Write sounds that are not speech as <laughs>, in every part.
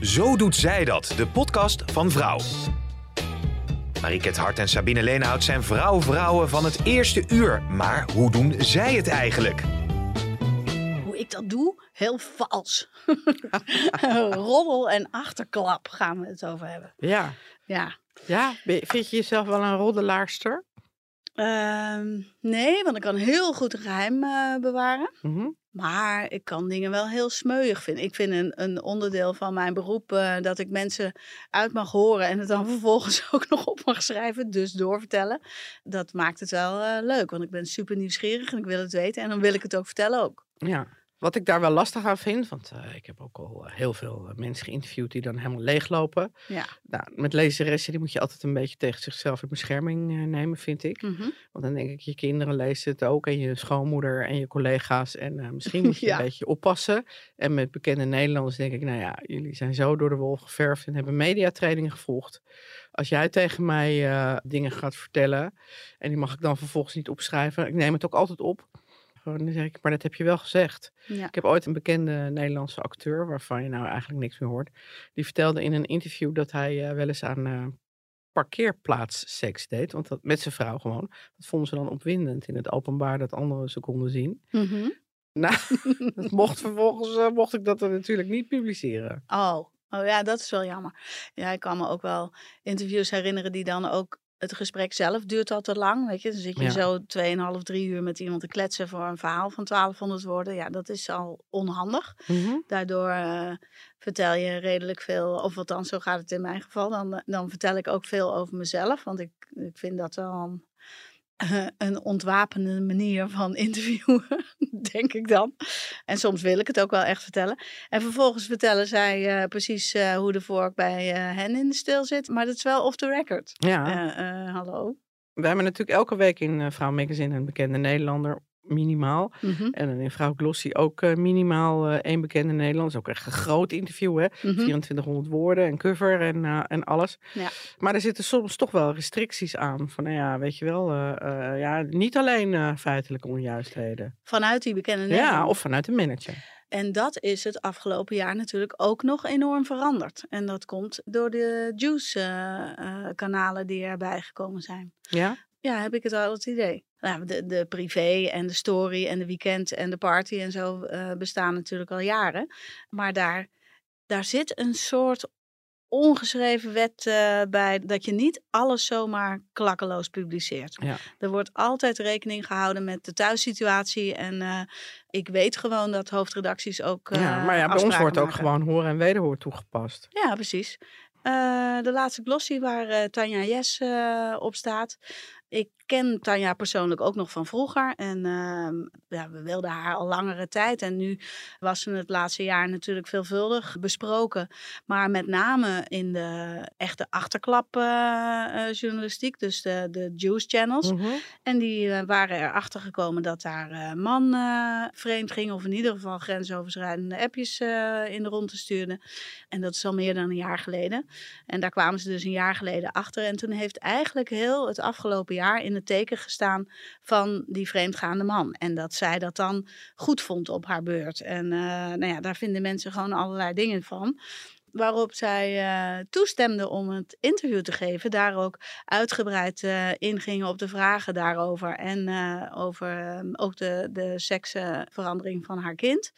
Zo doet zij dat, de podcast van Vrouw. Mariket Hart en Sabine Leenhout zijn vrouw-vrouwen van het eerste uur. Maar hoe doen zij het eigenlijk? Hoe ik dat doe? Heel vals. <laughs> Roddel en achterklap gaan we het over hebben. Ja. Ja. ja. Vind je jezelf wel een roddelaarster? Ehm, nee, want ik kan heel goed een geheim eh, bewaren. Mhm. Maar ik kan dingen wel heel smeuig vinden. Ik vind een, een onderdeel van mijn beroep eh, dat ik mensen uit mag horen en het dan <laughs> vervolgens ook nog op mag schrijven, dus doorvertellen. Dat maakt het wel eh, leuk, want ik ben super nieuwsgierig en ik wil het weten en dan wil ik het ook vertellen ook. Ja. Wat ik daar wel lastig aan vind, want eh, ik heb ook al eh, heel veel eh, mensen geïnterviewd die dan helemaal leeglopen. Ja. Nou, met lezeressen, die moet je altijd een beetje tegen zichzelf in bescherming nemen, vind ik. Mhm. Want dan denk ik, je kinderen lezen het ook en je schoonmoeder en je collega's. En misschien moet <laughs> je Ja. een beetje oppassen. En met bekende Nederlanders denk ik, nou ja, jullie zijn zo door de wol geverfd en hebben mediatrainingen gevolgd. Als jij tegen mij dingen gaat vertellen en die mag ik dan vervolgens niet opschrijven. Ik neem het ook altijd op. Gewoon, dan zeg ik, maar dat heb je wel gezegd. Ja. Ik heb ooit een bekende Nederlandse acteur, waarvan je nou eigenlijk niks meer hoort. Die vertelde in een interview dat hij eh, wel eens aan eh parkeerplaatsseks deed. Want dat met zijn vrouw gewoon. Dat vonden ze dan opwindend in het openbaar dat anderen ze konden zien. Mhm. <laughs> Nou, dat <laughs> mocht vervolgens eh, mocht ik dat er natuurlijk niet publiceren. Oh. oh ja, dat is wel jammer. Ja, ik kan me ook wel interviews herinneren die dan ook. Het gesprek zelf duurt al te lang. Weet je, dan zit je Ja. zo 2,5, 3 uur met iemand te kletsen voor een verhaal van 1200 woorden. Ja, dat is al onhandig. Daardoor eh, vertel je redelijk veel, of althans, zo gaat het in mijn geval. Dan, dan vertel ik ook veel over mezelf. Want ik, ik vind dat wel een, <laughs> een ontwapende manier van interviewen, <laughs> denk ik dan. En soms wil ik het ook wel echt vertellen. En vervolgens vertellen zij eh, precies eh, hoe de vork bij eh, hen in de stil zit. Maar dat is wel off the record. Ja, hallo. we hebben natuurlijk elke week in Vrouw Magazine een bekende Nederlander, minimaal. Mhm, En dan in Vrouw Glossy ook eh, minimaal eh, één bekende is ook echt een groot interview, hè? mhm. 2400 woorden en cover en, eh, en alles. Ja. Maar er zitten soms toch wel restricties aan. Van, nou ja, weet je wel, ja, niet alleen feitelijke onjuistheden. Vanuit die bekende Ja, Nederlander. of vanuit de manager. En dat is het afgelopen jaar natuurlijk ook nog enorm veranderd. En dat komt door de juice-kanalen die erbij gekomen zijn. Ja? Ja, heb ik het al het idee. Nou, de, de privé en de story en de weekend en de party en zo eh, bestaan natuurlijk al jaren. Maar daar, daar zit een soort ongeschreven wet eh, bij dat je niet alles zomaar klakkeloos publiceert. Ja. Er wordt altijd rekening gehouden met de thuissituatie. En eh, ik weet gewoon dat hoofdredacties ook. ja, maar ja, bij ons wordt ook gewoon hoor en wederhoor toegepast. Ja, precies. De laatste glossy waar Tanja Jes op staat. Ik ken Tanja persoonlijk ook nog van vroeger. En ehm, ja, we wilden haar al langere tijd. En nu was ze het laatste jaar natuurlijk veelvuldig besproken. Maar met name in de echte achterklap eh, eh, journalistiek. Dus de, de Juice Channels. Mhm. En die eh, waren erachter gekomen dat daar eh, man vreemd ging. Of in ieder geval grensoverschrijdende appjes in de ronde stuurde. En dat is al meer dan een jaar geleden. En daar kwamen ze dus een jaar geleden achter. En toen heeft eigenlijk heel het afgelopen jaar in teken gestaan van die vreemdgaande man. En dat zij dat dan goed vond op haar beurt. En eh, nou ja, daar vinden mensen gewoon allerlei dingen van. Waarop zij eh, toestemde om het interview te geven. Daar ook uitgebreid eh, ingingen op de vragen daarover. En over ook de, de seksverandering van haar kind.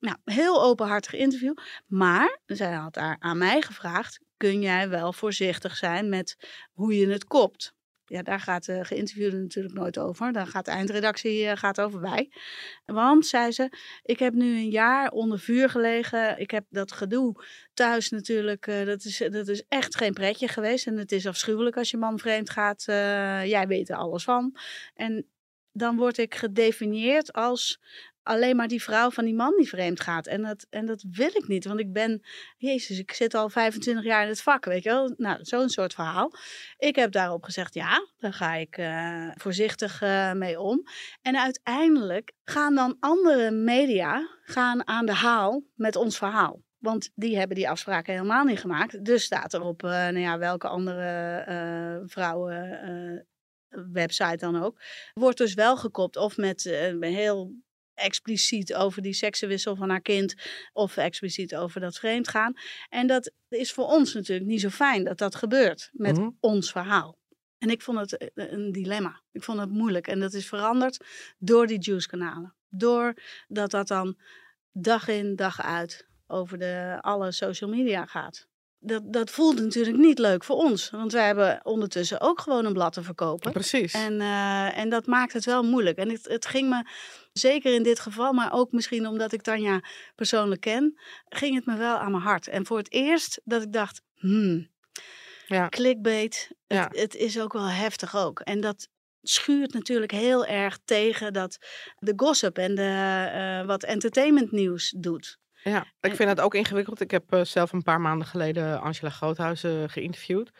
Nou, heel openhartig interview. Maar zij had daar aan mij gevraagd: kun jij wel voorzichtig zijn met hoe je het kopt? Ja, daar gaat de geïnterviewde natuurlijk nooit over. Dan gaat de eindredactie eh, gaat over wij. Want, zei ze, ik heb nu een jaar onder vuur gelegen. Ik heb dat gedoe thuis natuurlijk. eh, dat, is, dat is echt geen pretje geweest. En het is afschuwelijk als je man vreemd gaat. eh, jij weet er alles van. En dan word ik gedefinieerd als alleen maar die vrouw van die man die vreemd gaat. En dat, en dat wil ik niet, want ik ben, jezus, ik zit al 25 jaar in het vak, weet je wel. Nou, zo'n soort verhaal. Ik heb daarop gezegd, ja, daar ga ik uh, voorzichtig uh, mee om. En uiteindelijk gaan dan andere media gaan aan de haal met ons verhaal. Want die hebben die afspraken helemaal niet gemaakt. Dus staat er op uh, nou ja, welke andere uh, vrouwen website dan ook. Wordt dus wel gekopt of met heel expliciet over die seksenwissel van haar kind of expliciet over dat vreemdgaan. En dat is voor ons natuurlijk niet zo fijn dat dat gebeurt met mm -hmm. ons verhaal. En ik vond het een dilemma. Ik vond het moeilijk. En dat is veranderd door die juice-kanalen. Doordat dat dan dag in, dag uit over de, alle social media gaat. Dat, dat voelt natuurlijk niet leuk voor ons. Want wij hebben ondertussen ook gewoon een blad te verkopen. Precies. En, uh, en dat maakt het wel moeilijk. En het, het ging me, zeker in dit geval, maar ook misschien omdat ik Tanja persoonlijk ken, ging het me wel aan mijn hart. En voor het eerst dat ik dacht, hmm, ja. clickbait, Ja. het, het is ook wel heftig ook. En dat schuurt natuurlijk heel erg tegen dat de gossip en de, uh, wat entertainmentnieuws doet. Ja, ik vind het ook ingewikkeld. Ik heb uh, zelf een paar maanden geleden Angela Groothuizen geïnterviewd.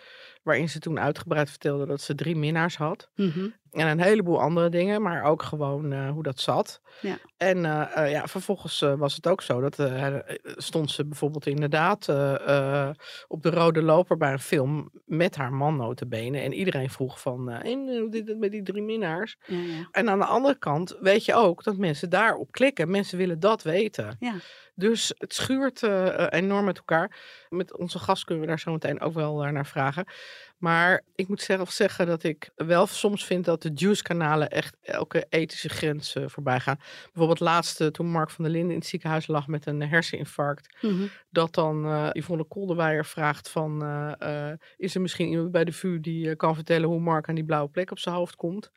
Waarin ze toen uitgebreid vertelde dat ze drie minnaars had. Mm -hmm. En een heleboel andere dingen, maar ook gewoon uh, hoe dat zat. Ja. En uh, ja, vervolgens was het ook zo. Dat stond ze bijvoorbeeld inderdaad op de rode loper bij een film met haar man notabene. En iedereen vroeg van, en hoe het met die drie minnaars? Ja, ja. En aan de andere kant weet je ook dat mensen daarop klikken. Mensen willen dat weten. Ja. Dus het schuurt enorm met elkaar. Met onze gast kunnen we daar zo meteen ook wel naar vragen. Maar ik moet zelf zeggen dat ik wel soms vind dat de Juice-kanalen echt elke ethische grens uh, voorbij gaan. Bijvoorbeeld laatste, toen Mark van der Linden in het ziekenhuis lag met een herseninfarct. Mm -hmm. Dat dan uh, Yvonne Kolderweijer vraagt van, uh, is er misschien iemand bij de VU die kan vertellen hoe Mark aan die blauwe plek op zijn hoofd komt?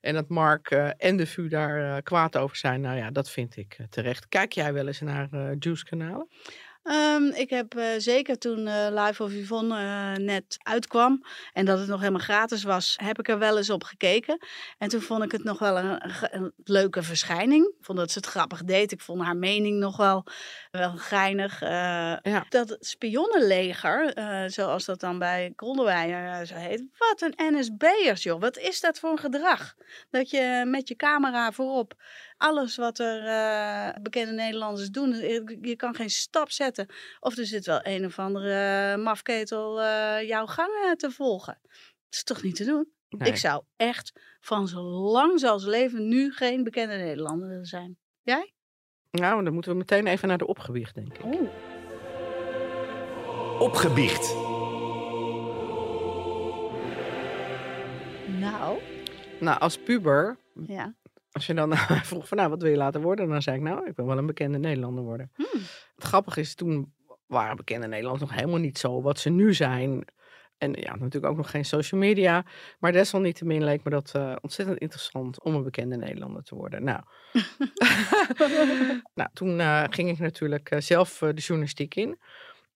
En dat Mark en de VU daar kwaad over zijn, nou ja, dat vind ik terecht. Kijk jij wel eens naar Juice-kanalen? Um, ik heb uh, zeker toen uh, Live of Yvonne uh, net uitkwam en dat het nog helemaal gratis was, heb ik er wel eens op gekeken. En toen vond ik het nog wel een, een leuke verschijning. Ik vond dat ze het grappig deed. Ik vond haar mening nog wel, wel geinig. ja. Dat spionnenleger, zoals dat dan bij Kolderweijer zo heet. Wat een NSB'ers joh. Wat is dat voor een gedrag? Dat je met je camera voorop alles wat er uh, bekende Nederlanders doen. Je kan geen stap zetten. Of er zit wel een of andere uh, mafketel uh, jouw gang te volgen. Dat is toch niet te doen? Nee. Ik zou echt van zo lang als leven nu geen bekende Nederlander willen zijn. Jij? Nou, dan moeten we meteen even naar de opgebiecht, denk ik. Oeh. Opgebiecht. Nou. Nou, als puber Ja. Als je dan <laughs> vroeg van nou, wat wil je laten worden? Dan zei ik nou, ik wil wel een bekende Nederlander worden. Hmm. Het grappige is, toen waren bekende Nederlanders nog helemaal niet zo wat ze nu zijn. En ja, natuurlijk ook nog geen social media. Maar desalniettemin leek me dat uh, ontzettend interessant om een bekende Nederlander te worden. Nou, <laughs> <laughs> nou toen uh, ging ik natuurlijk zelf de journalistiek in.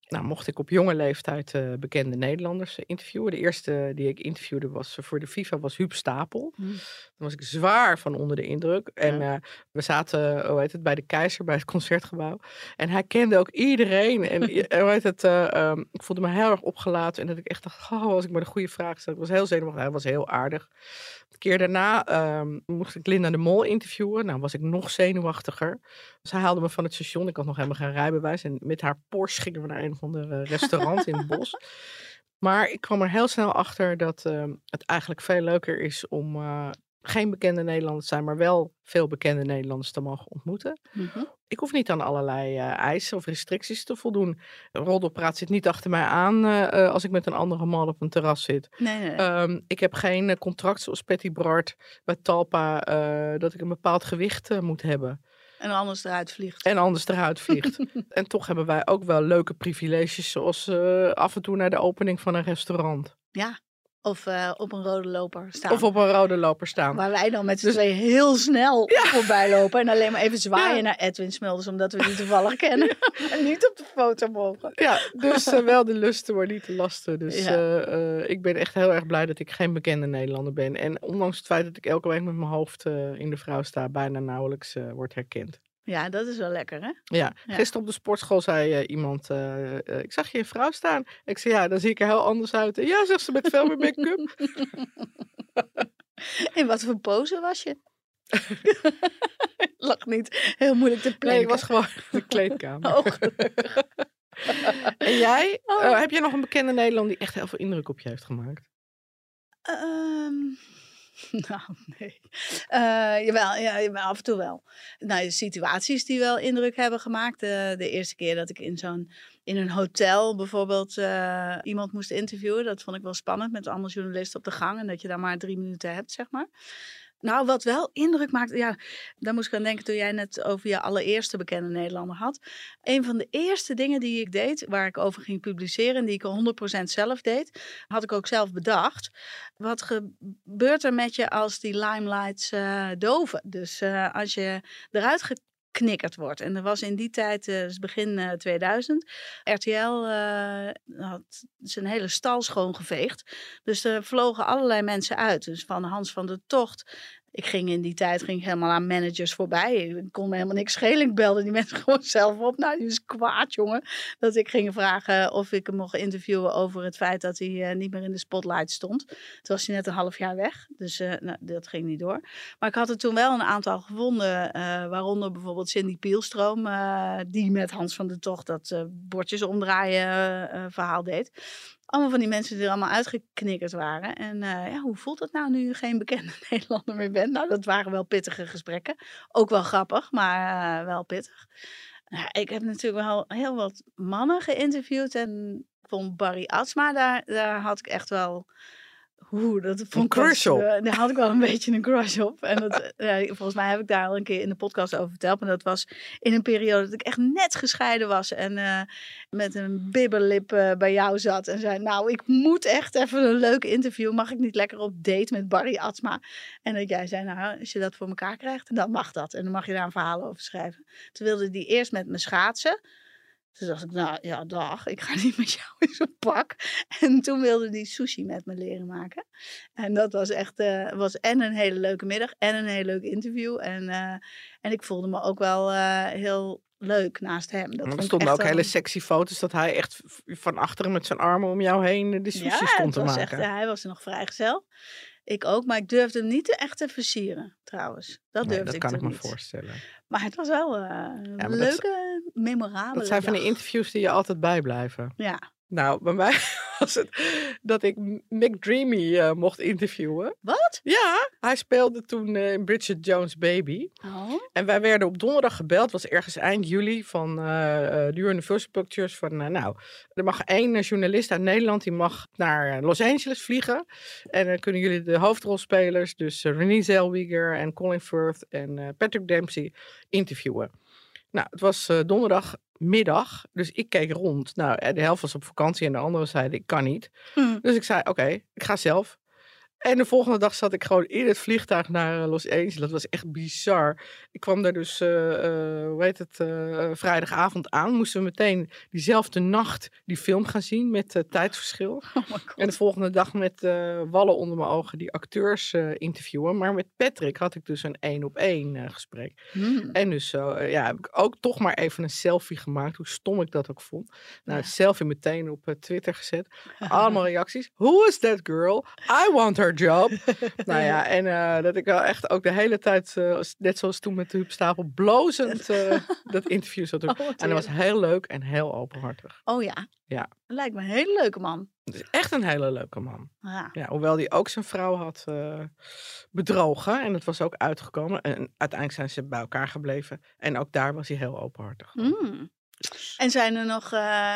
Nou, mocht ik op jonge leeftijd uh, bekende Nederlanders uh, interviewen. De eerste die ik interviewde was uh, voor de FIFA was Huub Stapel. Mm. Dan was ik zwaar van onder de indruk. En Ja. we zaten, hoe heet het, bij de Keizer, bij het concertgebouw. En hij kende ook iedereen. En <laughs> eh, hoe heet het, eh, um, ik voelde me heel erg opgelaten. En dat ik echt dacht, oh, als ik maar de goede vraag stel. Ik was heel zenuwachtig, hij was heel aardig. De keer daarna um, moest ik Linda de Mol interviewen. Nou, was ik nog zenuwachtiger. Zij haalde me van het station. Ik had nog helemaal geen rijbewijs. En met haar Porsche gingen we naar een of ander restaurant in het <laughs> bos. Maar ik kwam er heel snel achter dat uh, het eigenlijk veel leuker is om uh, geen bekende Nederlanders zijn, maar wel veel bekende Nederlanders te mogen ontmoeten. Mm -hmm. Ik hoef niet aan allerlei uh, eisen of restricties te voldoen. Roddelpraat zit niet achter mij aan uh, als ik met een andere man op een terras zit. Nee, nee. Um, ik heb geen uh, contract zoals Patty Bart bij Talpa dat ik een bepaald gewicht moet hebben. En anders eruit vliegt. En anders eruit vliegt. <laughs> en toch hebben wij ook wel leuke privileges, zoals af en toe naar de opening van een restaurant. Ja. Of eh, op een rode loper staan. Of op een rode loper staan. Waar wij dan met z'n Dus- twee heel snel voorbij lopen. En alleen maar even zwaaien Ja. naar Edwin Smulders. Omdat we die toevallig <laughs> kennen. <laughs> en niet op de foto mogen. Ja, dus eh, wel de lusten, maar niet de lasten. Dus eh, ik ben echt heel erg blij dat ik geen bekende Nederlander ben. En ondanks het feit dat ik elke week met mijn hoofd in de vrouw sta, bijna nauwelijks wordt herkend. Ja, dat is wel lekker hè? Ja, gisteren op de sportschool zei eh, iemand, eh, eh, ik zag je een vrouw staan. Ik zei, ja, dan zie ik er heel anders uit. Ja, zegt ze, met veel meer make-up. <laughs> In wat voor pose was je? <laughs> Lach niet. Heel moeilijk te Nee, plannen. ik was gewoon de kleedkamer. <laughs> Oh. En jij, Oh. Heb jij nog een bekende Nederlander die echt heel veel indruk op je heeft gemaakt? Ehm, <laughs> nou, nee. Eh, jawel, ja, af en toe wel. Nou, situaties die wel indruk hebben gemaakt. De, de eerste keer dat ik in zo'n in een hotel bijvoorbeeld eh, iemand moest interviewen. Dat vond ik wel spannend met allemaal journalisten op de gang. En dat je daar maar drie minuten hebt, zeg maar. Nou, wat wel indruk maakt, ja, daar moest ik aan denken toen jij net over je allereerste bekende Nederlander had. Een van de eerste dingen die ik deed, waar ik over ging publiceren en die ik 100% zelf deed, had ik ook zelf bedacht. Wat gebeurt er met je als die limelights eh, doven? Dus eh, als je eruit geknikkerd wordt. En er was in die tijd, eh, dus begin eh, 2000, RTL eh, had zijn hele stal schoongeveegd. Dus er vlogen allerlei mensen uit. Dus van Hans van der Tocht. Ik ging in die tijd ging ik helemaal aan managers voorbij. Ik kon me helemaal niks schelen. Ik belde die <laughs> mensen gewoon zelf op. Nou, die is kwaad, jongen. Dat ik ging vragen of ik hem mocht interviewen over het feit dat hij eh, niet meer in de spotlight stond. Toen was hij net een half jaar weg. Dus eh, nou, dat ging niet door. Maar ik had er toen wel een aantal gevonden. eh, waaronder bijvoorbeeld Cindy Pielstroom. die met Hans van der Tocht dat bordjes omdraaien verhaal deed. Allemaal van die mensen die allemaal uitgeknikkerd waren. En eh, ja, hoe voelt het nou nu je geen bekende <laughs> Nederlander meer bent? Nou, dat waren wel pittige gesprekken. Ook wel grappig, maar eh, wel pittig. Nou, ik heb natuurlijk wel heel wat mannen geïnterviewd. En vond Barry Atsma, daar, daar had ik echt wel... Hoe, dat vond wel- crush op. eh, daar had ik wel een <laughs> beetje een crush op. En dat, eh, volgens mij heb ik daar al een keer in de podcast over verteld. Maar dat was in een periode dat ik echt net gescheiden was. En eh, met een bibberlip bij jou zat. En zei, nou, ik moet echt even een leuk interview. Mag ik niet lekker op date met Barry Atsma? En dat jij zei, nou, als je dat voor elkaar krijgt, dan mag dat. En dan mag je daar een verhaal over schrijven. Toen wilde die eerst met me schaatsen. Toen dacht ik, nou ja, dag, ik ga <laughs> niet met jou in zo'n pak. En toen wilde die sushi met me leren maken. En dat was echt, eh, was en een hele leuke middag en een heel leuk interview. En, eh, en ik voelde me ook wel eh, heel leuk naast hem. Dat er stonden ook hele sexy foto's dat hij echt van achteren met zijn armen om jou heen de sushi ja, stond te maken. Echt, hij was nog vrijgezel. Ik ook, maar ik durfde hem niet te echt te versieren, trouwens. Dat Nee, durfde dat ik kan toen ik me niet. voorstellen. Maar het was wel eh, een dat- leuke, memorabele Dat zijn van die dag. interviews die je altijd bijblijven. Ja. Nou, bij mij <laughs> was het dat ik McDreamy eh, mocht interviewen. Wat? Ja, hij speelde toen eh, in Bridget Jones' Baby. Oh. En wij werden op donderdag gebeld, was ergens eind juli, van eh de Universal Pictures. Van, nou, er mag één journalist uit Nederland, die mag naar Los Angeles vliegen. En dan kunnen jullie de hoofdrolspelers, dus Renée Zellweger en Colin Firth en Patrick Dempsey, interviewen. Nou, het was eh, donderdagmiddag, dus ik keek rond. Nou, eh, de helft was op vakantie en de andere zeiden, ik kan niet. Hm. Dus ik zei, oké, ik ga zelf. En de volgende dag zat ik gewoon in het vliegtuig naar eh, Los Angeles. Dat was echt bizar. Ik kwam daar dus, eh, eh, hoe heet het, vrijdagavond aan. Moesten we meteen diezelfde nacht die film gaan zien met tijdsverschil. <laughs> Oh. En de volgende dag met wallen onder mijn ogen die acteurs interviewen. Maar met Patrick had ik dus een één op één gesprek. Hm. En dus zo, ja, heb ik ook toch maar even een selfie gemaakt. Hoe stom ik dat ook vond. Nou, Ja. selfie meteen op Twitter gezet. <laughs> Allemaal reacties. Who is that girl? I want her job. <laughs> nou ja, en eh, dat ik wel echt ook de hele tijd, eh, net zoals toen met de Stapel, blozend <laughs> eh, dat interview zat doen. Oh, en dat was heel leuk en heel openhartig. Oh ja. Ja. Lijkt me een hele leuke man. Het is echt een hele leuke man. Ja. Ja, hoewel die ook zijn vrouw had bedrogen. En dat was ook uitgekomen. En uiteindelijk zijn ze bij elkaar gebleven. En ook daar was hij heel openhartig. Hm. En zijn er nog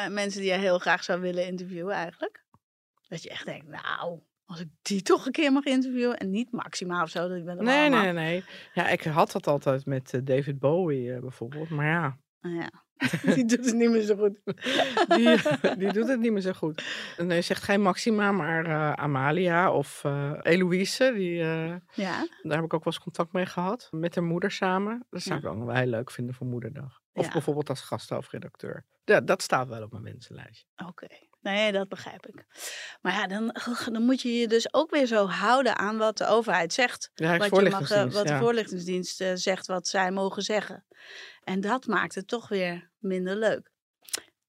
mensen die je heel graag zou willen interviewen eigenlijk? Dat je echt denkt, nou, als ik die <laughs> toch een keer mag interviewen. En niet Maxima of zo. Dat ik ben Nee, allemaal. nee, nee. Ja, ik had dat altijd met eh, David Bowie eh, bijvoorbeeld. Maar ja, Ja. <laughs> <laughs> Die doet het niet meer zo goed. Die, die doet het niet meer zo goed. Nee, zegt geen Maxima, maar eh, Amalia of uh, Eloïse. Die, uh, Ja. daar heb ik ook wel eens contact mee gehad. Met haar moeder samen. Dat zou ik ook wel heel leuk vinden voor Moederdag. Of Ja. bijvoorbeeld als gasthoofdredacteur. Ja, dat staat wel op mijn wensenlijstje. Oké, nee, dat begrijp ik. Maar ja, dan, dan moet je je dus ook weer zo houden aan wat de overheid zegt. Ja, Wat, je mag, wat de ja. voorlichtingsdienst eh, zegt, wat zij mogen zeggen. En dat maakt het toch weer minder leuk.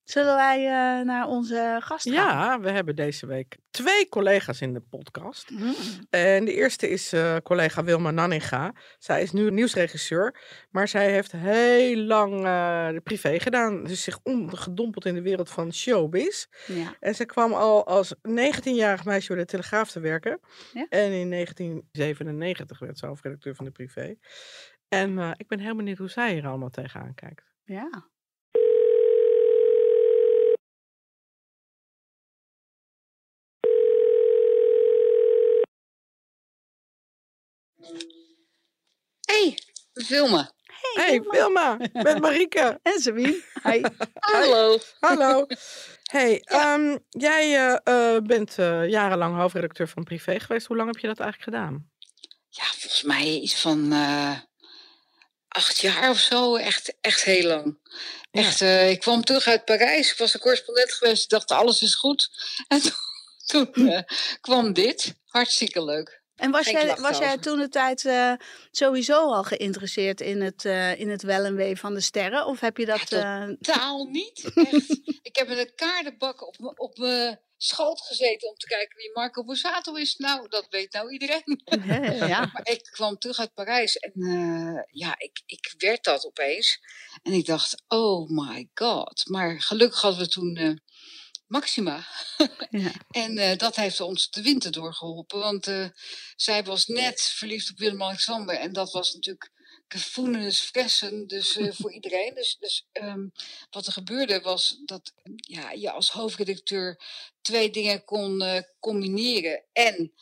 Zullen wij eh, naar onze gast gaan? Ja, we hebben deze week twee collega's in de podcast. Mm. En de eerste is eh, collega Wilma Nanninga. Zij is nu nieuwsregisseur, maar zij heeft heel lang eh, de privé gedaan. Dus zich ongedompeld in de wereld van showbiz. Ja. En zij kwam al als 19-jarig meisje bij de Telegraaf te werken. Ja. En in 1997 werd ze hoofdredacteur van de privé. En ik ben heel benieuwd hoe zij hier allemaal tegenaan kijkt. ja. Hey, Wilma. Hey, Wilma, met <laughs> Marieke. En Sabine. Hi. Hallo. Hallo. Hey, ehm, jij eh, eh, bent eh, jarenlang hoofdredacteur van Privé geweest. Hoe lang heb je dat eigenlijk gedaan? Ja, volgens mij iets van eh, acht jaar of zo. Echt, echt heel lang. Ja. Echt, eh, ik kwam terug uit Parijs. Ik was een correspondent geweest. Ik dacht, alles is goed. En <laughs> toen, toen kwam dit. Hartstikke leuk. En was Geen jij, was jij toen de tijd eh, sowieso al geïnteresseerd in het, eh, in het wel en wee van de sterren? Of heb je dat... Ja, eh, Taal <laughs> niet. Echt. ik heb met een kaartenbak op, op mijn schoot gezeten om te kijken wie Marco Borsato is. Nou, dat weet nou iedereen. ja. <laughs> Maar ik kwam terug uit Parijs en ja, ik, ik werd dat opeens. En ik dacht, oh my god. Maar gelukkig hadden we toen Maxima. <laughs> Ja. En eh, dat heeft ons de winter doorgeholpen. Want eh, zij was net verliefd op Willem-Alexander. En dat was natuurlijk gevoelens fressen dus, eh, <laughs> voor iedereen. Dus, dus ehm, wat er gebeurde was dat ja, je als hoofdredacteur twee dingen kon combineren. En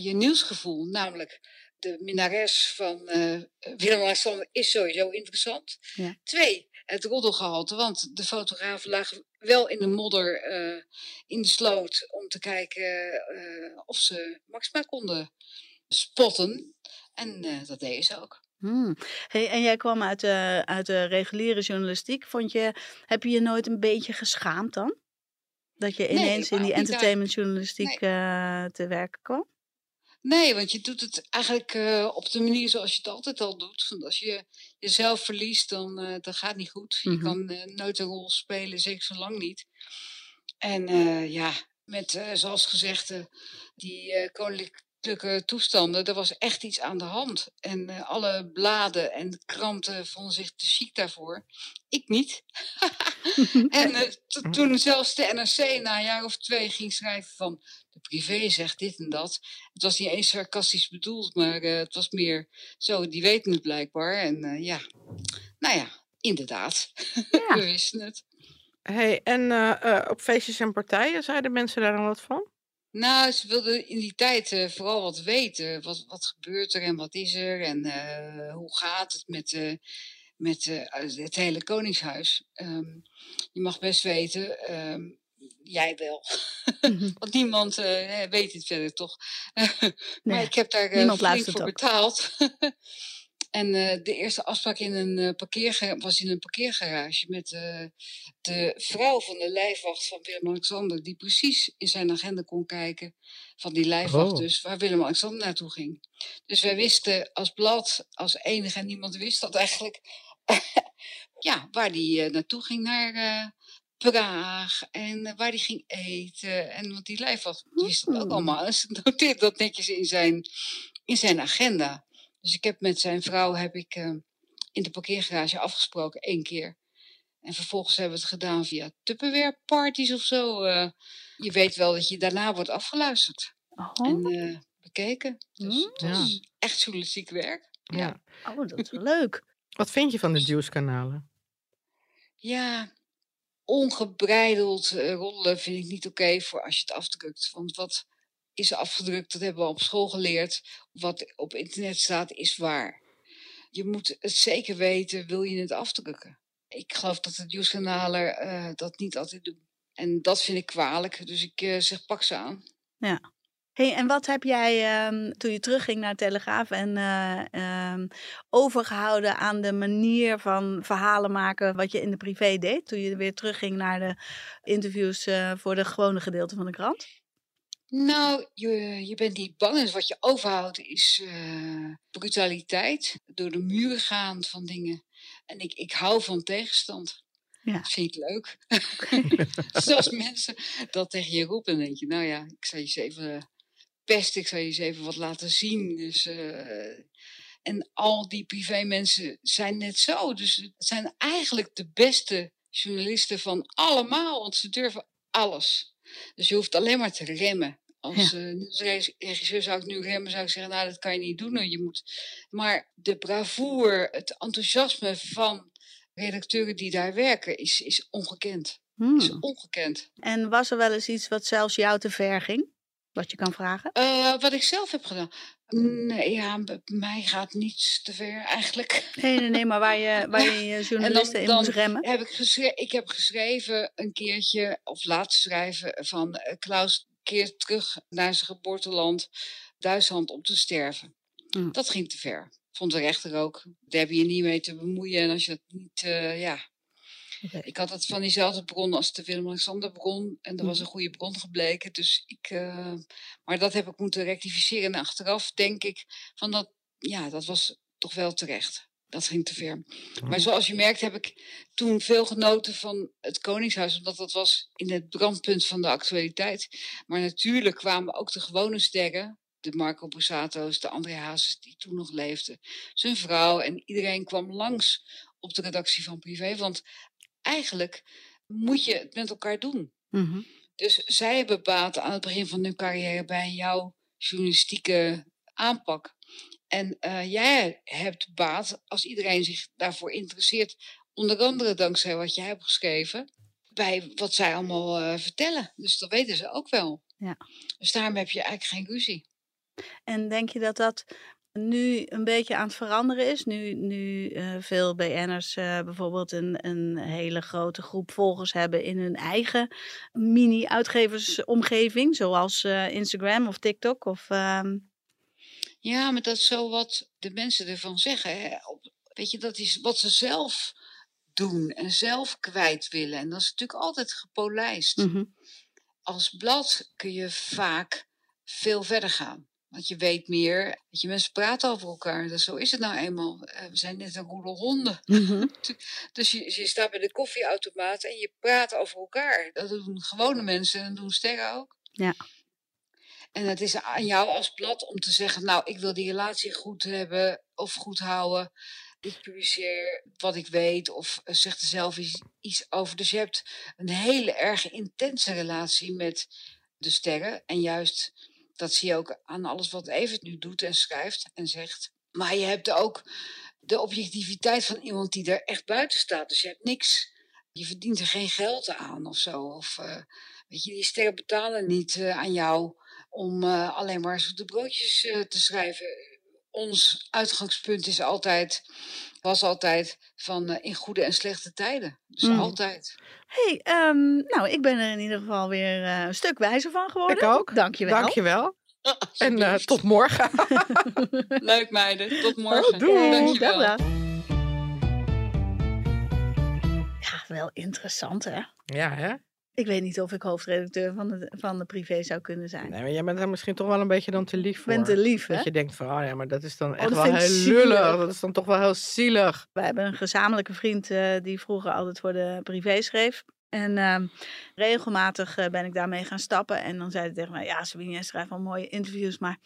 je nieuwsgevoel, namelijk de minnares van Willem-Alexander is sowieso interessant. Ja. Twee, het roddelgehalte, want de fotografen lagen wel in de modder eh, in de sloot om te kijken eh, of ze Maxima konden spotten. En eh, dat deden ze ook. Hmm. Hey, en jij kwam uit de, uit de reguliere journalistiek. Vond je, heb je je nooit een beetje geschaamd dan? Dat je Nee, ineens in die entertainmentjournalistiek eh, te werken kwam? Nee, want je doet het eigenlijk eh, op de manier zoals je het altijd al doet. Want als je jezelf verliest, dan eh dat gaat niet goed. Je Mhm. kan eh, nooit een rol spelen, zeker zo lang niet. En ja, met zoals gezegd, die koninklijke toestanden, er was echt iets aan de hand. En alle bladen en kranten vonden zich te chic daarvoor. Ik niet. <laughs> <laughs> en to- toen zelfs de NRC na een jaar of twee ging schrijven van de privé zegt dit en dat. Het was niet eens sarcastisch bedoeld, maar eh, het was meer zo, die weten het blijkbaar. En eh, ja, nou ja, inderdaad. <laughs> Ja. We wisten het. Hey, en eh, op feestjes en partijen, zeiden mensen daar dan wat van? Nou, ze wilden in die tijd vooral wat weten. Wat, wat gebeurt er en wat is er en hoe gaat het met, met het hele Koningshuis. Ehm, je mag best weten, ehm, jij wel. Mhm. <laughs> Want niemand eh, weet het verder toch. <laughs> maar Nee, ik heb daar luistert voor betaald. <laughs> en eh, de eerste afspraak in een, parkeerga- was in een parkeergarage met de vrouw van de lijfwacht van Willem-Alexander. Die precies in zijn agenda kon kijken van die lijfwacht Oh. dus, waar Willem-Alexander naartoe ging. Dus wij wisten als blad, als enige en niemand wist dat eigenlijk, ja, waar die naartoe ging naar Praag en eh, waar die ging eten. En want die lijfwacht die wist dat ook Hmm. allemaal. Dus noteerde dat netjes in zijn, in zijn agenda. Dus ik heb met zijn vrouw heb ik, eh, in de parkeergarage afgesproken één keer. En vervolgens hebben we het gedaan via Tupperware parties of zo. eh. je weet wel dat je daarna wordt afgeluisterd Oh, en eh, bekeken. Dus Mm. het was echt journalistiek werk. Ja. oh, dat is wel leuk. Wat vind je van de Juice-kanalen? Ja, ongebreideld eh, roddelen vind ik niet oké voor als je het afdrukt. Want wat is afgedrukt, dat hebben we op school geleerd. Wat op internet staat, is waar. Je moet het zeker weten, wil je het afdrukken. Ik geloof dat de nieuwskanalen uh, dat niet altijd doen. En dat vind ik kwalijk. Dus ik uh, zeg pak ze aan. Ja. Hey, en wat heb jij um, toen je terugging naar Telegraaf en uh, um, overgehouden aan de manier van verhalen maken wat je in de privé deed? Toen je weer terugging naar de interviews uh, voor de gewone gedeelte van de krant? Nou, je, je bent niet bang. En wat je overhoudt is brutaliteit. Door de muren gaan van dingen. En ik, ik hou van tegenstand. Ja. Dat vind ik leuk. Zoals <laughs> mensen dat tegen je roepen, dan denk je, nou ja, ik zal je eens even pest, ik zal je eens even wat laten zien. Dus, uh, en al die privé mensen zijn net zo. Dus het zijn eigenlijk de beste journalisten van allemaal, want ze durven alles. Dus je hoeft alleen maar te remmen. Als ja. uh, regisseur zou ik nu remmen, zou ik zeggen, nou dat kan je niet doen. Je moet... Maar de bravoure, het enthousiasme van redacteuren die daar werken, is, is ongekend. Hmm. Is ongekend. En was er wel eens iets wat zelfs jou te ver ging? Wat je kan vragen? Uh, wat ik zelf heb gedaan. Nee, ja, bij mij gaat niets te ver eigenlijk. Nee, nee, nee, maar waar je, <laughs> waar je, journalisten dan, in moest remmen? Heb ik, geschreven, ik heb geschreven een keertje, of laten schrijven, van uh, Klaus keert terug naar zijn geboorteland, Duitsland, om te sterven. Hmm. Dat ging te ver. Vond de rechter ook. Daar heb je je niet mee te bemoeien. En als je dat niet, uh, ja, ik had het van diezelfde bron als de Willem-Alexander bron. En dat was mhm. een goede bron gebleken. Dus ik, uh, maar dat heb ik moeten rectificeren. En achteraf denk ik van dat, ja, dat was toch wel terecht. Dat ging te ver. Maar mhm. zoals je merkt heb ik toen veel genoten van het Koningshuis. Omdat dat was in het brandpunt van de actualiteit. Maar natuurlijk kwamen ook de gewone sterren de Marco Bossato's, de André Hazes die toen nog leefde, zijn vrouw en iedereen kwam langs op de redactie van Privé. Want eigenlijk moet je het met elkaar doen. Mm-hmm. Dus zij hebben baat aan het begin van hun carrière bij jouw journalistieke aanpak. En uh, jij hebt baat als iedereen zich daarvoor interesseert. Onder andere dankzij wat jij hebt geschreven. Bij wat zij allemaal uh, vertellen. Dus dat weten ze ook wel. Ja. Dus daarom heb je eigenlijk geen ruzie. En denk je dat dat nu een beetje aan het veranderen is. Nu, nu uh, veel BN'ers uh, bijvoorbeeld een, een hele grote groep volgers hebben in hun eigen mini-uitgeversomgeving, zoals uh, Instagram of TikTok. Of, uh... Ja, maar dat is zo wat de mensen ervan zeggen. Hè? Weet je, dat is wat ze zelf doen en zelf kwijt willen. En dat is natuurlijk altijd gepolijst. Mm -hmm. Als blad kun je vaak veel verder gaan. Want je weet meer, je, mensen praten over elkaar. Dus zo is het nou eenmaal. Uh, we zijn net een roedel honden. <laughs> Mm -hmm. dus je, je, staat bij de koffieautomaat en je praat over elkaar. Dat doen gewone mensen en dat doen sterren ook. Ja. En het is aan jou als blad om te zeggen, nou, ik wil die relatie goed hebben of goed houden. Ik publiceer wat ik weet of uh, zeg er zelf iets, iets over. Dus je hebt een hele erg intense relatie met de sterren. En juist dat zie je ook aan alles wat Evert nu doet en schrijft en zegt. Maar je hebt ook de objectiviteit van iemand die er echt buiten staat. Dus je hebt niks. Je verdient er geen geld aan of zo. Of uh, weet je, die sterren betalen niet uh, aan jou om uh, alleen maar zoete broodjes te schrijven. Ons uitgangspunt is altijd, was altijd van in goede en slechte tijden. Dus mm. altijd. hey, um, nou, ik ben er in ieder geval weer een stuk wijzer van geworden. Ik ook. Dankjewel. Dankjewel. <laughs> En uh, tot morgen. <laughs> Leuk meiden, tot <laughs> morgen. Oh, doei. Dankjewel. Ja, wel interessant hè? Ja, hè? Ik weet niet of ik hoofdredacteur van de, van de privé zou kunnen zijn. Nee, maar jij bent er misschien toch wel een beetje dan te lief voor. Ben te lief, hè? Dat je denkt van, oh ja, maar dat is dan echt oh, wel heel lullig. Dat is dan toch wel heel zielig. We hebben een gezamenlijke vriend uh, die vroeger altijd voor de privé schreef. En uh, regelmatig uh, ben ik daarmee gaan stappen. En dan zei hij tegen mij, ja Sabine, jij schrijft wel mooie interviews, maar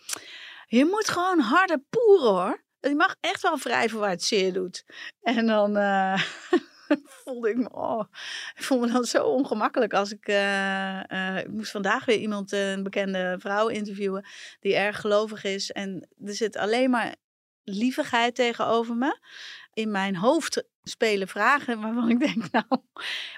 je moet gewoon harder poeren hoor. Je mag echt wel wrijven waar het zeer doet. En dan uh, <laughs> <laughs> voelde ik me, oh, ik voelde me dan zo ongemakkelijk als ik, ik moest vandaag weer iemand, een bekende vrouw interviewen, die erg gelovig is. En er zit alleen maar lievigheid tegenover me. In mijn hoofd spelen vragen waarvan ik denk, <laughs> nou,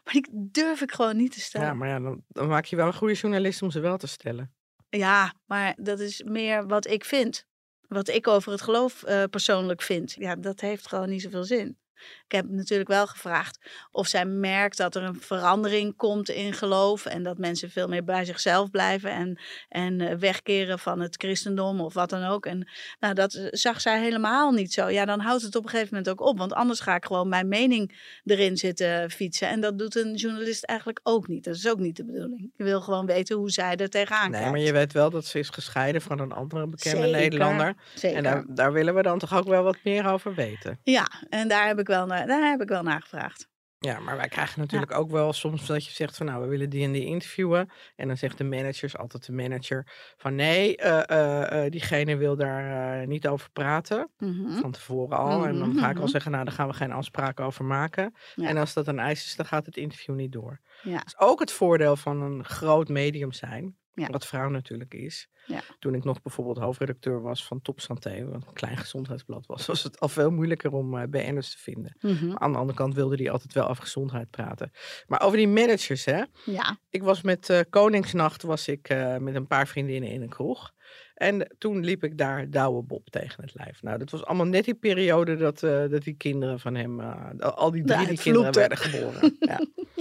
maar die durf ik gewoon niet te stellen. Ja, maar ja, dan, dan maak je wel een goede journalist om ze wel te stellen. Ja, maar dat is meer wat ik vind. Wat ik over het geloof uh, persoonlijk vind. Ja, dat heeft gewoon niet zoveel zin. Ik heb natuurlijk wel gevraagd of zij merkt dat er een verandering komt in geloof. En dat mensen veel meer bij zichzelf blijven en, en eh, wegkeren van het christendom of wat dan ook. En nou, dat eh, zag zij helemaal niet zo. Ja, dan houdt het op een gegeven moment ook op. Want anders ga ik gewoon mijn mening erin zitten fietsen. En dat doet een journalist eigenlijk ook niet. Dat is ook niet de bedoeling. Je wil gewoon weten hoe zij er tegenaan Nee, kijkt. maar je weet wel dat ze is gescheiden van een andere bekende Zeker, Nederlander. Zeker. En daar, daar willen we dan toch ook wel wat meer over weten. Ja, en daar heb ik wel naar, daar heb ik wel naar gevraagd. Ja, maar wij krijgen natuurlijk ook wel soms dat je zegt van nou, we willen die en die interviewen. En dan zegt de managers, altijd de manager, van nee, eh, eh, eh, diegene wil daar niet over praten. Mhm. Van tevoren al. En dan Mhm, ga ik al mhm. zeggen, nou, daar gaan we geen afspraken over maken. Ja. En als dat een eis is, dan gaat het interview niet door. Ja. Dat is ook het voordeel van een groot medium zijn. Ja. Wat vrouw natuurlijk is. Ja. Toen ik nog bijvoorbeeld hoofdredacteur was van Top Santé, wat een klein gezondheidsblad was, <laughs> was het al veel moeilijker om eh BN'ers te vinden. Mhm. Maar aan de andere kant wilde die altijd wel over gezondheid praten. Maar over die managers, hè. Ja. Ik was met eh, Koningsnacht was ik eh, met een paar vriendinnen in een kroeg. En toen liep ik daar Douwe Bob tegen het lijf. Nou, dat was allemaal net die periode dat, dat die kinderen van hem, al die drie die kinderen werden geboren. ja. <laughs>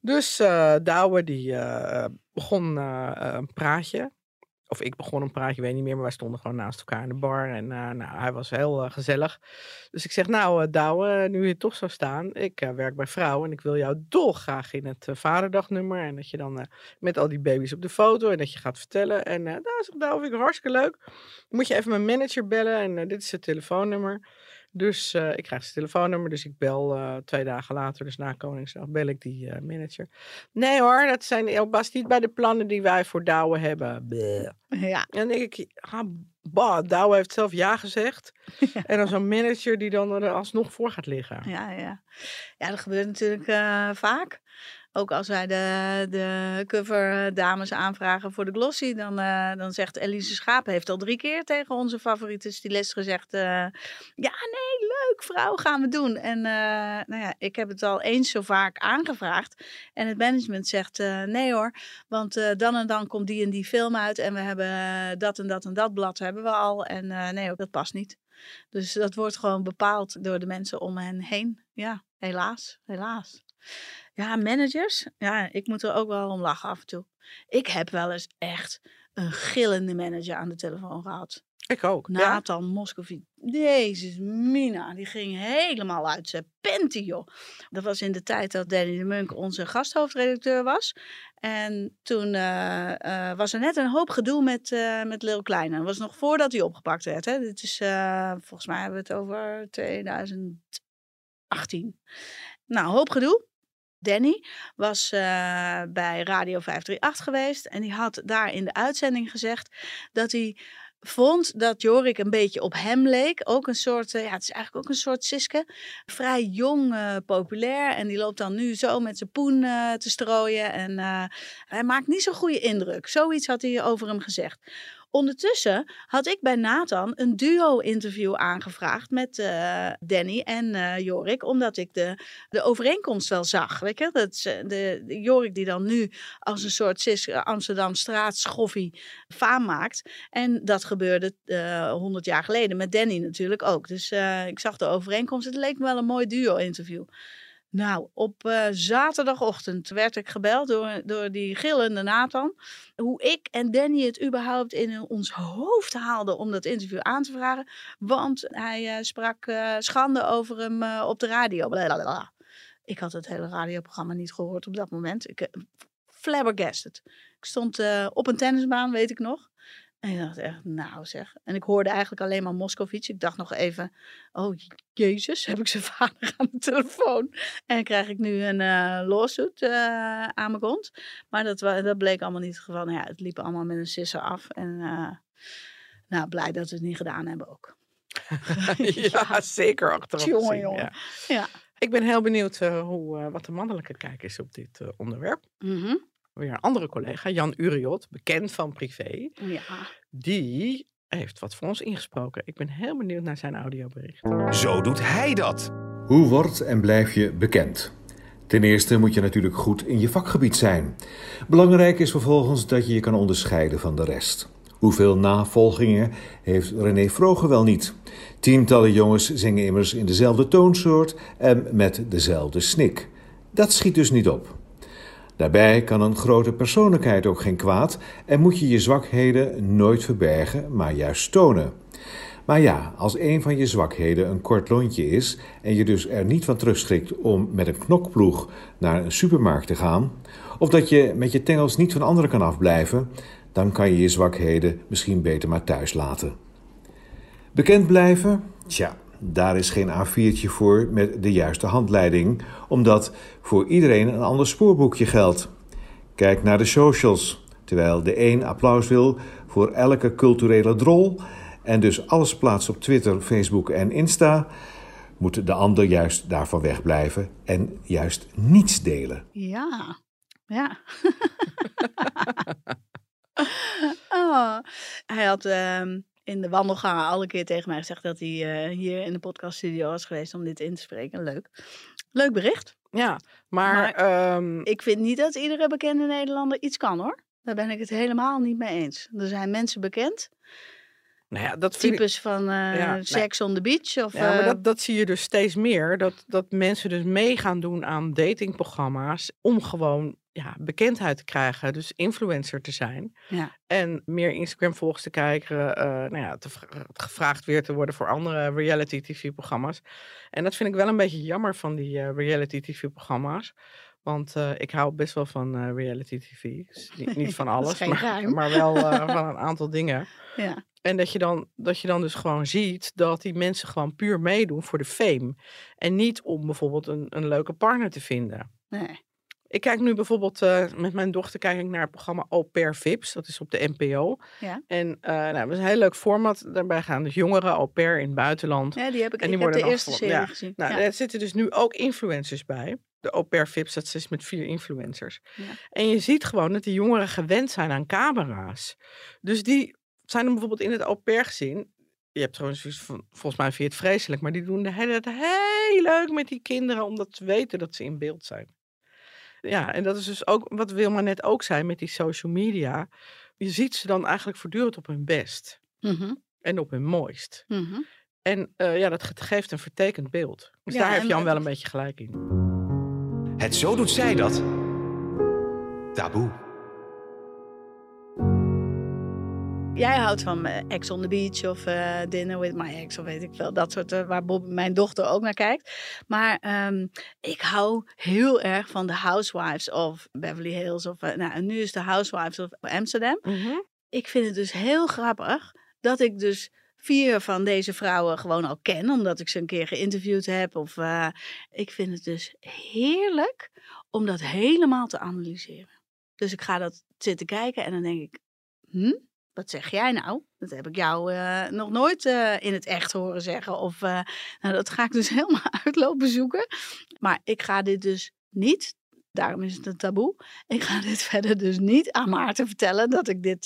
Dus eh Douwe die eh, begon eh, een praatje. Of ik begon een praatje, weet niet meer, maar wij stonden gewoon naast elkaar in de bar. En nou, hij was heel gezellig. Dus ik zeg, nou uh, Douwe, nu je toch zou staan, ik werk bij vrouw en ik wil jou dolgraag in het vaderdagnummer. En dat je dan met al die baby's op de foto en dat je gaat vertellen. En uh, nou, zegt Douwe, vind ik hartstikke leuk. Moet je even mijn manager bellen en dit is het telefoonnummer. Dus uh, ik krijg zijn telefoonnummer, dus ik bel uh, twee dagen later, dus na Koningsdag, bel ik die uh, manager. Nee hoor, dat zijn was niet bij de plannen die wij voor Douwe hebben. Bleh. Ja. En dan denk ik, ah, bah, Douwe heeft zelf ja gezegd. <laughs> Ja. En dan zo'n manager die dan er alsnog voor gaat liggen. Ja, ja. ja dat gebeurt natuurlijk vaak. Ook als wij de, de cover dames aanvragen voor de glossy, dan, uh, dan zegt Elise Schaap, heeft al drie keer tegen onze favoriete stylist gezegd, uh, ja nee, leuk vrouw, gaan we doen. En nou ja, ik heb het al eens zo vaak aangevraagd en het management zegt, nee hoor, want dan en dan komt die en die film uit en we hebben dat en dat en dat blad hebben we al en nee, dat past niet. Dus dat wordt gewoon bepaald door de mensen om hen heen. Ja, helaas, helaas. Ja, managers. Ja, ik moet er ook wel om lachen af en toe. Ik heb wel eens echt een gillende manager aan de telefoon gehad. Ik ook. Nathan ja? Moscovici. Jezus, Mina, die ging helemaal uit zijn panty, joh. Dat was in de tijd dat Danny de Munk onze gasthoofdredacteur was. En toen uh, uh, was er net een hoop gedoe met, uh, met Lil Kleine. Dat was nog voordat hij opgepakt werd. Hè. Dit is, volgens mij hebben we het over 2018. Nou, hoop gedoe. Danny was uh, bij Radio 538 geweest en die had daar in de uitzending gezegd dat hij vond dat Jorik een beetje op hem leek. Ook een soort, uh, ja, het is eigenlijk ook een soort Siske. Vrij jong, uh, populair. En die loopt dan nu zo met zijn poen te strooien. En hij maakt niet zo'n goede indruk. Zoiets had hij over hem gezegd. Ondertussen had ik bij Nathan een duo-interview aangevraagd met uh, Danny en uh, Jorik, omdat ik de, de overeenkomst wel zag. Weet? Dat de, de Jorik die dan nu als een soort Cis Amsterdam straatschoffie faam maakt. En dat gebeurde honderd uh, jaar geleden met Danny natuurlijk ook. Dus ik zag de overeenkomst. Het leek me wel een mooi duo-interview. Nou, op uh, zaterdagochtend werd ik gebeld door, door die gillende Nathan. Hoe ik en Danny het überhaupt in ons hoofd haalden om dat interview aan te vragen. Want hij uh, sprak schande over hem op de radio. Blablabla. Ik had het hele radioprogramma niet gehoord op dat moment. Ik, flabbergasted. Ik stond op een tennisbaan, weet ik nog. En ik dacht echt, nou zeg. En ik hoorde eigenlijk alleen maar Moscovici. Ik dacht nog even, oh jezus, <laughs> heb ik zijn vader aan de telefoon. En krijg ik nu een uh, lawsuit uh, aan mijn kont. Maar dat, dat bleek allemaal niet het geval. Nou ja, het liep allemaal met een sisser af. En uh, nou, blij dat we het niet gedaan hebben ook. <laughs> <laughs> ja, ja, zeker achteraf gezien, jongen. Ja. ja. Ik ben heel benieuwd hoe, wat de mannelijke kijk is op dit onderwerp. Mm -hmm weer een andere collega, Jan Uriot, bekend van privé. Ja. Die heeft wat voor ons ingesproken. Ik ben heel benieuwd naar zijn audiobericht. Zo doet hij dat. Hoe wordt en blijf je bekend? Ten eerste moet je natuurlijk goed in je vakgebied zijn. Belangrijk is vervolgens dat je je kan onderscheiden van de rest. Hoeveel navolgingen heeft René Vroger wel niet? Tientallen jongens zingen immers in dezelfde toonsoort en met dezelfde snik. Dat schiet dus niet op. Daarbij kan een grote persoonlijkheid ook geen kwaad en moet je je zwakheden nooit verbergen, maar juist tonen. Maar ja, als een van je zwakheden een kort lontje is en je dus er niet van terugschrikt om met een knokploeg naar een supermarkt te gaan, of dat je met je tengels niet van anderen kan afblijven, dan kan je je zwakheden misschien beter maar thuis laten. Bekend blijven? Tja, daar is geen A4'tje voor met de juiste handleiding, omdat voor iedereen een ander spoorboekje geldt. Kijk naar de socials. Terwijl de een applaus wil voor elke culturele drol en dus alles plaatst op Twitter, Facebook en Insta, moet de ander juist daarvan wegblijven en juist niets delen. Ja, ja. <laughs> oh, hij had ehm, in de wandelgangen alle keer tegen mij gezegd dat hij eh, hier in de podcaststudio was geweest om dit in te spreken. Leuk. Leuk bericht. Ja, maar, Maar ehm, Ik vind niet dat iedere bekende Nederlander iets kan hoor. Daar ben ik het helemaal niet mee eens. Er zijn mensen bekend, nou ja, dat ik, types van eh, Ja, nee. Sex on the Beach of Ja, maar eh, dat, dat zie je dus steeds meer. Dat, dat mensen dus mee gaan doen aan datingprogramma's om gewoon ja, bekendheid te krijgen. Dus influencer te zijn. Ja. En meer Instagram-volgers te krijgen. eh, nou ja, te, vra- gevraagd weer te worden voor andere reality tv-programma's. En dat vind ik wel een beetje jammer van die eh, reality tv-programma's. Want eh, ik hou best wel van eh, reality tv. Dus niet, niet van <laughs> alles, maar, maar wel eh, <laughs> van een aantal dingen. ja. En dat je, dan, dat je dan dus gewoon ziet dat die mensen gewoon puur meedoen voor de fame. En niet om bijvoorbeeld een, een leuke partner te vinden. Nee. Ik kijk nu bijvoorbeeld eh, met mijn dochter kijk ik naar het programma Au Pair Vips. Dat is op de NPO. Ja. En eh, nou, dat is een heel leuk format. Daarbij gaan dus jongeren au pair in het buitenland. ja, die heb ik, En die ik worden de eerste serie Ja. gezien. Nou, ja. er zitten dus nu ook influencers bij. De Au Pair Vips, dat is met vier influencers. Ja. En je ziet gewoon dat die jongeren gewend zijn aan camera's. Dus die zijn dan bijvoorbeeld in het au pair gezin. Je hebt gewoon zoiets van, volgens mij vind je het vreselijk, maar die doen de hele tijd heel leuk met die kinderen, omdat ze weten dat ze in beeld zijn. Ja, en dat is dus ook wat Wilma net ook zei met die social media. Je ziet ze dan eigenlijk voortdurend op hun best Mhm, en op hun mooist. mhm. En eh, ja, dat ge- geeft een vertekend beeld. Dus Ja, daar heeft en- Jan wel een beetje gelijk in. Het zo doet zij dat. Taboe. Jij houdt van eh, Ex on the Beach of eh, Dinner with my ex of weet ik veel. Dat soort, eh, waar Bob, mijn dochter ook naar kijkt. Maar ehm, ik hou heel erg van de Housewives of Beverly Hills. Of, nou, en nu is de Housewives of Amsterdam. Ik vind het dus heel grappig dat ik dus vier van deze vrouwen gewoon al ken. Omdat ik ze een keer geïnterviewd heb. Of, ik vind het dus heerlijk om dat helemaal te analyseren. Dus ik ga dat zitten kijken en dan denk ik... Hm? Wat zeg jij nou? Dat heb ik jou eh, nog nooit eh, in het echt horen zeggen. Of, eh, nou, dat ga ik dus <laughs> helemaal uitlopen zoeken. Maar ik ga dit dus niet, daarom is het een taboe. Ik ga dit <laughs> verder dus niet aan Maarten vertellen dat ik dit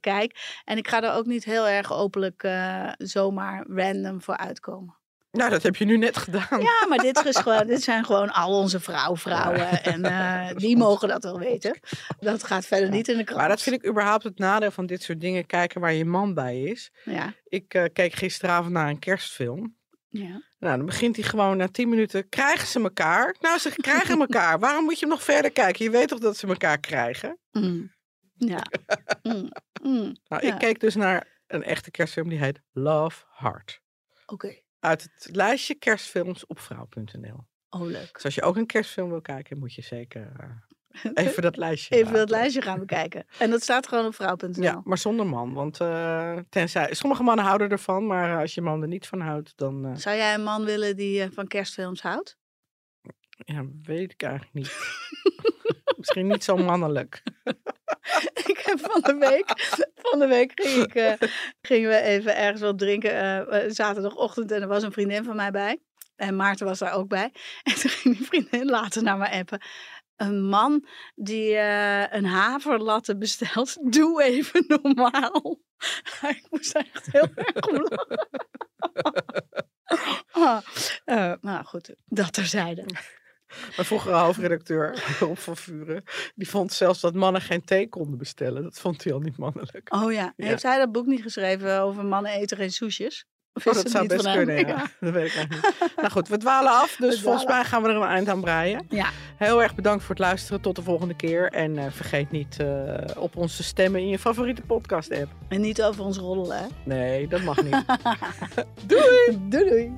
kijk. En ik ga er ook niet heel erg openlijk zomaar random voor uitkomen. Nou, dat heb je nu net gedaan. Ja, maar dit, is gewoon, dit zijn gewoon al onze vrouw-vrouwen. En eh, die mogen dat wel weten. Dat gaat verder niet in de krant. Maar dat vind ik überhaupt het nadeel van dit soort dingen kijken waar je man bij is. Ja, Ik eh, keek gisteravond naar een kerstfilm. ja. Nou, dan begint hij gewoon na tien minuten. Krijgen ze elkaar? Nou, ze krijgen elkaar. Waarom moet je hem nog verder kijken? Je weet toch dat ze elkaar krijgen? Mm. Ja. <laughs> Mm. Mm. Nou, Ja. ik keek dus naar een echte kerstfilm die heet Love Heart. Oké. Uit het lijstje kerstfilms op vrouw.nl. Oh, leuk. Dus als je ook een kerstfilm wil kijken, moet je zeker eh, <laughs> even dat lijstje Even dat lijstje gaan bekijken. <laughs> En dat staat gewoon op vrouw.nl. Ja, maar zonder man. Want eh, tenzij, sommige mannen houden ervan, maar eh, als je man er niet van houdt, dan Zou jij een man willen die van kerstfilms houdt? ja, weet ik eigenlijk niet. <laughs> Misschien niet zo mannelijk. <laughs> ik heb van de week, van de week eh, gingen we even ergens wat drinken. eh, eh, zaterdagochtend en er was een vriendin van mij bij. En Maarten was daar ook bij. <laughs> En toen ging die vriendin later naar me appen. Een man die eh, een haverlatte bestelt, <laughs> doe even normaal. ik moest echt heel erg om lachen. Ah, eh, nou goed, dat terzijde. Mijn vroegere hoofdredacteur, <laughs> Rob van Vuren, die vond zelfs dat mannen geen thee konden bestellen. Dat vond hij al niet mannelijk. Oh ja. Ja. Heeft hij dat boek niet geschreven over mannen eten geen soesjes? Of Oh, dat zou best kunnen, ja. Dat weet ik eigenlijk niet. <laughs> Nou goed, we dwalen af, dus We volgens mij gaan we er een eind aan breien. Ja. Heel erg bedankt voor het luisteren. Tot de volgende keer. En eh, vergeet niet eh, op ons te stemmen in je favoriete podcast-app. En niet over ons roddelen, hè? Nee, dat mag niet. <laughs> doei doei!